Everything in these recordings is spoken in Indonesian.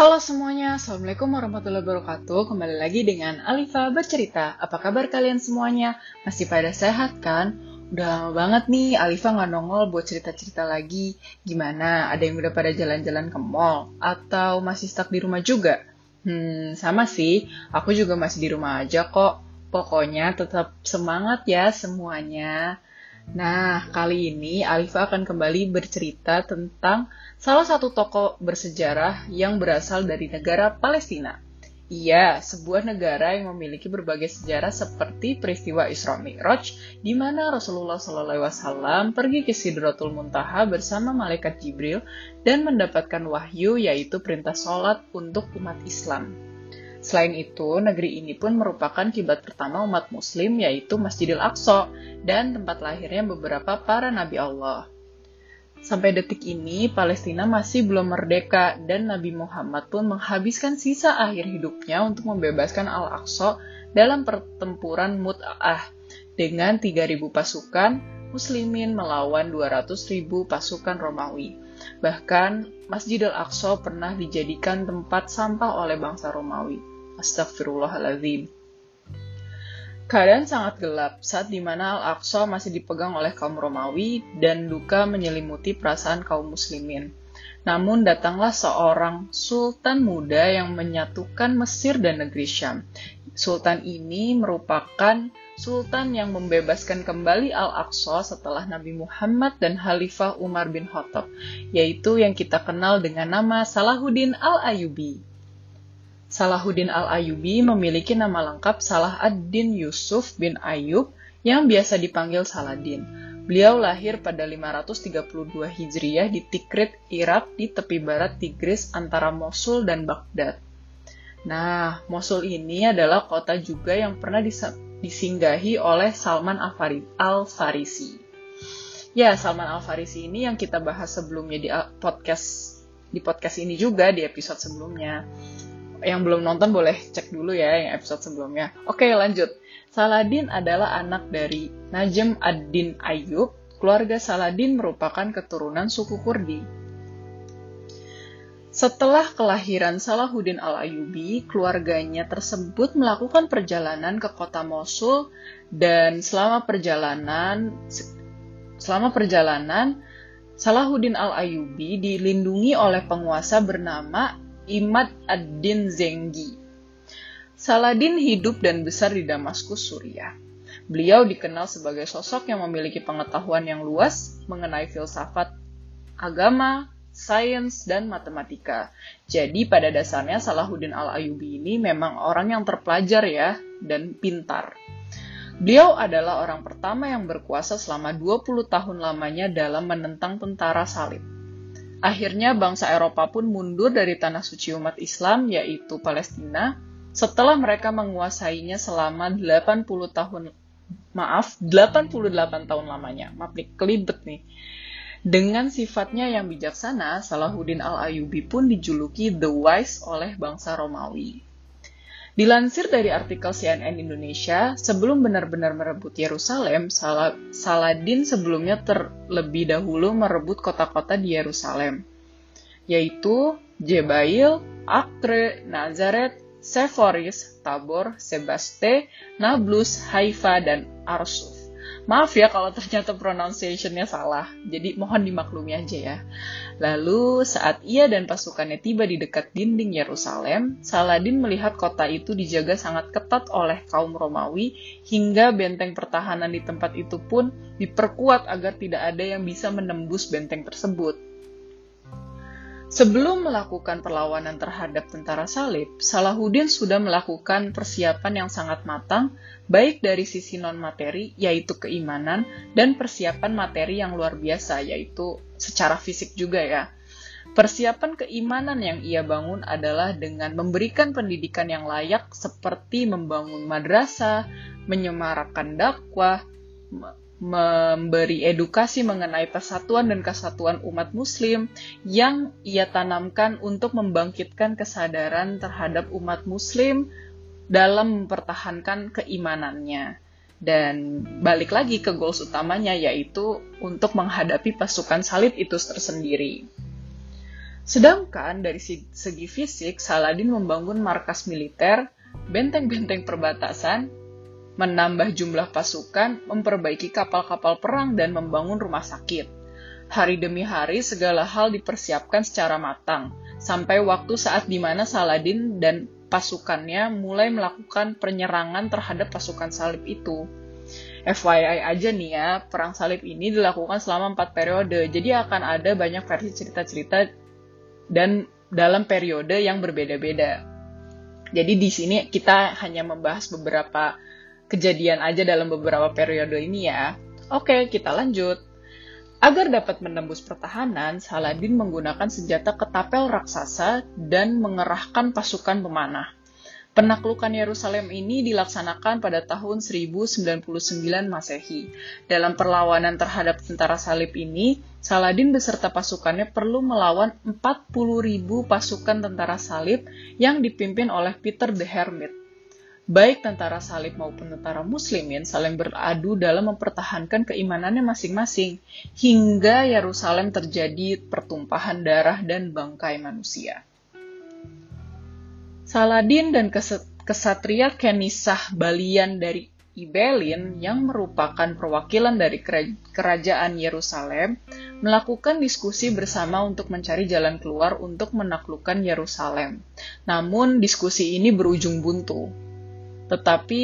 Halo semuanya, Assalamualaikum warahmatullahi wabarakatuh Kembali lagi dengan Alifa bercerita Apa kabar kalian semuanya? Masih pada sehat kan? Udah lama banget nih Alifa nggak nongol buat cerita-cerita lagi Gimana? Ada yang udah pada jalan-jalan ke mall? Atau masih stuck di rumah juga? Hmm, sama sih Aku juga masih di rumah aja kok Pokoknya tetap semangat ya semuanya Nah, kali ini Alifa akan kembali bercerita tentang salah satu tokoh bersejarah yang berasal dari negara Palestina. Ia sebuah negara yang memiliki berbagai sejarah seperti peristiwa Isra Mi'raj, di mana Rasulullah SAW pergi ke Sidratul Muntaha bersama malaikat Jibril dan mendapatkan wahyu yaitu perintah sholat untuk umat Islam. Selain itu, negeri ini pun merupakan kiblat pertama umat muslim yaitu Masjidil Aqsa dan tempat lahirnya beberapa para nabi Allah. Sampai detik ini, Palestina masih belum merdeka dan Nabi Muhammad pun menghabiskan sisa akhir hidupnya untuk membebaskan Al-Aqsa dalam pertempuran Mut'ah dengan 3.000 pasukan muslimin melawan 200.000 pasukan Romawi. Bahkan, Masjidil Aqsa pernah dijadikan tempat sampah oleh bangsa Romawi. Astagfirullahaladzim. Keadaan sangat gelap saat di mana Al-Aqsa masih dipegang oleh kaum Romawi dan duka menyelimuti perasaan kaum muslimin. Namun datanglah seorang sultan muda yang menyatukan Mesir dan negeri Syam. Sultan ini merupakan sultan yang membebaskan kembali Al-Aqsa setelah Nabi Muhammad dan Khalifah Umar bin Khattab, yaitu yang kita kenal dengan nama Salahuddin Al-Ayubi. Salahuddin Al-Ayubi memiliki nama lengkap Salah ad-Din Yusuf bin Ayub yang biasa dipanggil Saladin. Beliau lahir pada 532 Hijriah di Tikrit, Irak di tepi barat Tigris antara Mosul dan Baghdad. Nah, Mosul ini adalah kota juga yang pernah disinggahi oleh Salman Al-Farisi. Ya, Salman Al-Farisi ini yang kita bahas sebelumnya di podcast di podcast ini juga di episode sebelumnya yang belum nonton boleh cek dulu ya yang episode sebelumnya. Oke, lanjut. Saladin adalah anak dari Najem ad-Din Ayub. Keluarga Saladin merupakan keturunan suku Kurdi. Setelah kelahiran Salahuddin al-Ayubi, keluarganya tersebut melakukan perjalanan ke kota Mosul dan selama perjalanan selama perjalanan Salahuddin al-Ayubi dilindungi oleh penguasa bernama Imad ad-Din Zengi. Saladin hidup dan besar di Damaskus, Suriah. Beliau dikenal sebagai sosok yang memiliki pengetahuan yang luas mengenai filsafat, agama, sains, dan matematika. Jadi pada dasarnya Salahuddin al-Ayubi ini memang orang yang terpelajar ya, dan pintar. Beliau adalah orang pertama yang berkuasa selama 20 tahun lamanya dalam menentang tentara salib. Akhirnya bangsa Eropa pun mundur dari tanah suci umat Islam yaitu Palestina setelah mereka menguasainya selama 80 tahun maaf 88 tahun lamanya. Maaf nih, kelibet nih. Dengan sifatnya yang bijaksana, Salahuddin Al-Ayubi pun dijuluki The Wise oleh bangsa Romawi. Dilansir dari artikel CNN Indonesia, sebelum benar-benar merebut Yerusalem, Saladin sebelumnya terlebih dahulu merebut kota-kota di Yerusalem, yaitu Jebail, Akre, Nazaret, Sephoris, Tabor, Sebaste, Nablus, Haifa, dan Arsuf. Maaf ya kalau ternyata pronunciation-nya salah, jadi mohon dimaklumi aja ya. Lalu saat ia dan pasukannya tiba di dekat dinding Yerusalem, Saladin melihat kota itu dijaga sangat ketat oleh kaum Romawi hingga benteng pertahanan di tempat itu pun diperkuat agar tidak ada yang bisa menembus benteng tersebut. Sebelum melakukan perlawanan terhadap tentara salib, Salahuddin sudah melakukan persiapan yang sangat matang, baik dari sisi non-materi, yaitu keimanan, dan persiapan materi yang luar biasa, yaitu secara fisik juga ya. Persiapan keimanan yang ia bangun adalah dengan memberikan pendidikan yang layak seperti membangun madrasah, menyemarakan dakwah, memberi edukasi mengenai persatuan dan kesatuan umat muslim yang ia tanamkan untuk membangkitkan kesadaran terhadap umat muslim dalam mempertahankan keimanannya. Dan balik lagi ke goals utamanya yaitu untuk menghadapi pasukan salib itu tersendiri. Sedangkan dari segi fisik, Saladin membangun markas militer, benteng-benteng perbatasan, menambah jumlah pasukan, memperbaiki kapal-kapal perang, dan membangun rumah sakit. Hari demi hari, segala hal dipersiapkan secara matang, sampai waktu saat di mana Saladin dan pasukannya mulai melakukan penyerangan terhadap pasukan salib itu. FYI aja nih ya, perang salib ini dilakukan selama empat periode, jadi akan ada banyak versi cerita-cerita dan dalam periode yang berbeda-beda. Jadi di sini kita hanya membahas beberapa kejadian aja dalam beberapa periode ini ya. Oke, kita lanjut. Agar dapat menembus pertahanan, Saladin menggunakan senjata ketapel raksasa dan mengerahkan pasukan pemanah. Penaklukan Yerusalem ini dilaksanakan pada tahun 1099 Masehi. Dalam perlawanan terhadap tentara salib ini, Saladin beserta pasukannya perlu melawan 40.000 pasukan tentara salib yang dipimpin oleh Peter the Hermit baik tentara salib maupun tentara muslimin saling beradu dalam mempertahankan keimanannya masing-masing hingga Yerusalem terjadi pertumpahan darah dan bangkai manusia. Saladin dan kesatria Kenisah Balian dari Ibelin yang merupakan perwakilan dari kerajaan Yerusalem melakukan diskusi bersama untuk mencari jalan keluar untuk menaklukkan Yerusalem. Namun diskusi ini berujung buntu tetapi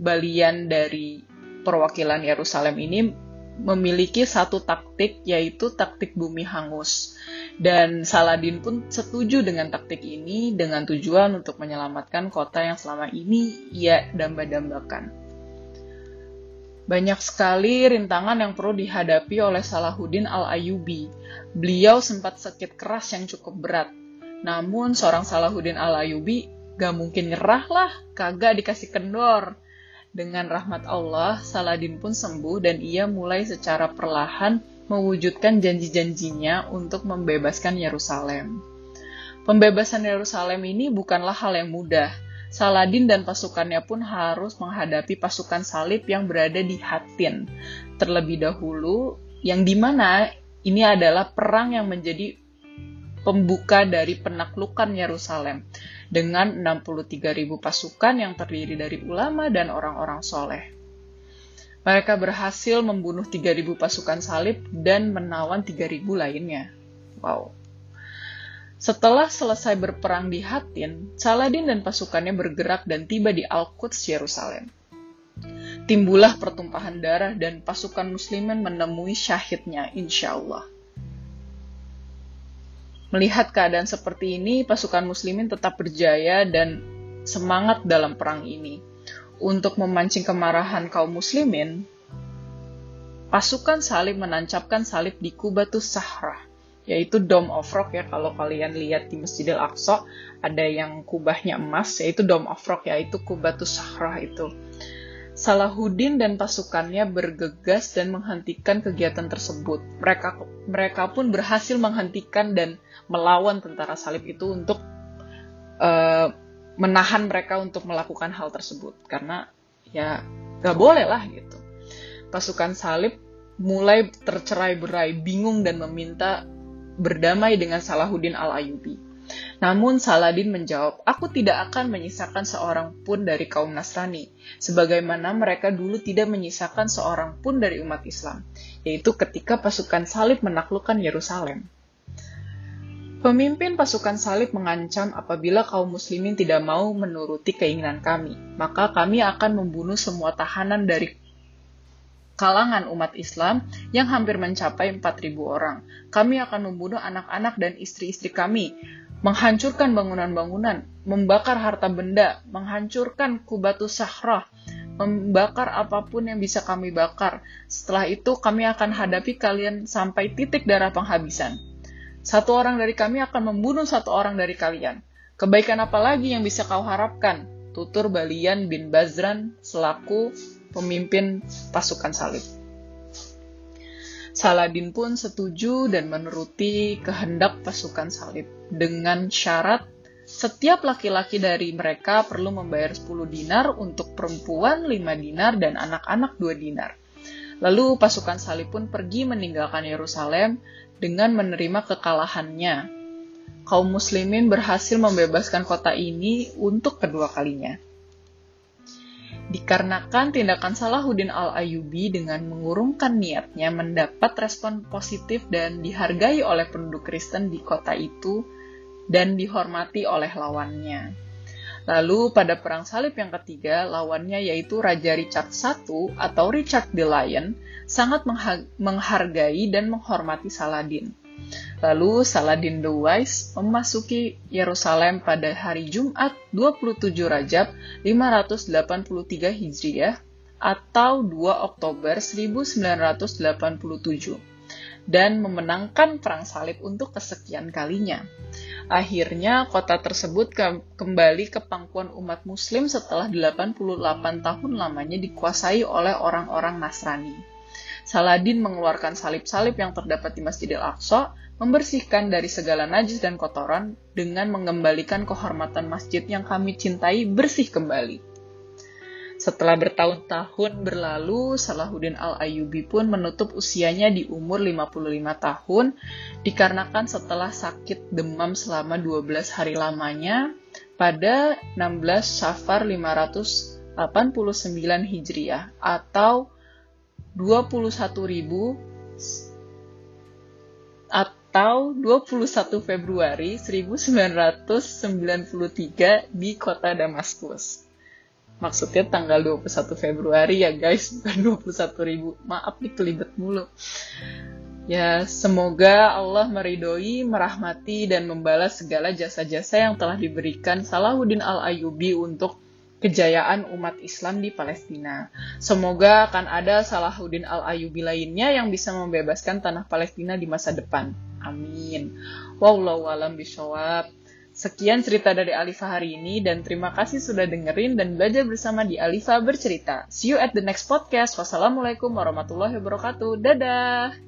balian dari perwakilan Yerusalem ini memiliki satu taktik yaitu taktik bumi hangus. Dan Saladin pun setuju dengan taktik ini dengan tujuan untuk menyelamatkan kota yang selama ini ia damba-dambakan. Banyak sekali rintangan yang perlu dihadapi oleh Salahuddin al-Ayubi. Beliau sempat sakit keras yang cukup berat. Namun seorang Salahuddin al-Ayubi Gak mungkin nyerah lah, kagak dikasih kendor. Dengan rahmat Allah, Saladin pun sembuh dan ia mulai secara perlahan mewujudkan janji-janjinya untuk membebaskan Yerusalem. Pembebasan Yerusalem ini bukanlah hal yang mudah. Saladin dan pasukannya pun harus menghadapi pasukan salib yang berada di Hatin. Terlebih dahulu, yang di mana ini adalah perang yang menjadi pembuka dari penaklukan Yerusalem dengan 63.000 pasukan yang terdiri dari ulama dan orang-orang soleh. Mereka berhasil membunuh 3.000 pasukan salib dan menawan 3.000 lainnya. Wow. Setelah selesai berperang di Hatin, Saladin dan pasukannya bergerak dan tiba di Al-Quds, Yerusalem. Timbullah pertumpahan darah dan pasukan muslimin menemui syahidnya, insya Allah. Melihat keadaan seperti ini, pasukan muslimin tetap berjaya dan semangat dalam perang ini. Untuk memancing kemarahan kaum muslimin, pasukan salib menancapkan salib di Kubatus Sahra, yaitu Dome of Rock ya kalau kalian lihat di Masjidil Aqsa ada yang kubahnya emas yaitu Dome of Rock yaitu Kubatus Sahra itu. Salahuddin dan pasukannya bergegas dan menghentikan kegiatan tersebut. Mereka mereka pun berhasil menghentikan dan melawan tentara salib itu untuk uh, menahan mereka untuk melakukan hal tersebut karena ya gak boleh lah gitu. Pasukan salib mulai tercerai-berai, bingung dan meminta berdamai dengan Salahuddin al-Ayubi. Namun Saladin menjawab, aku tidak akan menyisakan seorang pun dari kaum Nasrani, sebagaimana mereka dulu tidak menyisakan seorang pun dari umat Islam, yaitu ketika pasukan salib menaklukkan Yerusalem. Pemimpin pasukan salib mengancam apabila kaum muslimin tidak mau menuruti keinginan kami, maka kami akan membunuh semua tahanan dari kalangan umat Islam yang hampir mencapai 4.000 orang. Kami akan membunuh anak-anak dan istri-istri kami, menghancurkan bangunan-bangunan, membakar harta benda, menghancurkan kubatu sahrah, membakar apa pun yang bisa kami bakar. Setelah itu kami akan hadapi kalian sampai titik darah penghabisan. Satu orang dari kami akan membunuh satu orang dari kalian. Kebaikan apa lagi yang bisa kau harapkan? Tutur Balian bin Bazran selaku pemimpin pasukan salib. Saladin pun setuju dan menuruti kehendak pasukan salib dengan syarat setiap laki-laki dari mereka perlu membayar 10 dinar untuk perempuan 5 dinar dan anak-anak 2 dinar. Lalu pasukan salib pun pergi meninggalkan Yerusalem dengan menerima kekalahannya. kaum muslimin berhasil membebaskan kota ini untuk kedua kalinya. Dikarenakan tindakan Salahuddin Al-Ayubi dengan mengurungkan niatnya mendapat respon positif dan dihargai oleh penduduk Kristen di kota itu dan dihormati oleh lawannya. Lalu pada perang salib yang ketiga, lawannya yaitu Raja Richard I atau Richard the Lion sangat menghargai dan menghormati Saladin. Lalu Saladin the Wise memasuki Yerusalem pada hari Jumat 27 Rajab 583 Hijriah atau 2 Oktober 1987 dan memenangkan perang salib untuk kesekian kalinya. Akhirnya kota tersebut ke kembali ke pangkuan umat muslim setelah 88 tahun lamanya dikuasai oleh orang-orang Nasrani. Saladin mengeluarkan salib-salib yang terdapat di Masjidil Aqsa, membersihkan dari segala najis dan kotoran dengan mengembalikan kehormatan masjid yang kami cintai bersih kembali. Setelah bertahun-tahun berlalu, Salahuddin Al-Ayyubi pun menutup usianya di umur 55 tahun dikarenakan setelah sakit demam selama 12 hari lamanya pada 16 Safar 589 Hijriah atau 21.000 atau 21 Februari 1993 di kota Damaskus. Maksudnya tanggal 21 Februari ya guys, bukan 21 ribu. Maaf nih kelibet mulu. Ya, semoga Allah meridoi, merahmati, dan membalas segala jasa-jasa yang telah diberikan Salahuddin Al-Ayubi untuk kejayaan umat Islam di Palestina. Semoga akan ada Salahuddin Al-Ayubi lainnya yang bisa membebaskan tanah Palestina di masa depan. Amin. Wallahu alam bisawab. Sekian cerita dari Alifa hari ini dan terima kasih sudah dengerin dan belajar bersama di Alifa bercerita. See you at the next podcast. Wassalamualaikum warahmatullahi wabarakatuh. Dadah.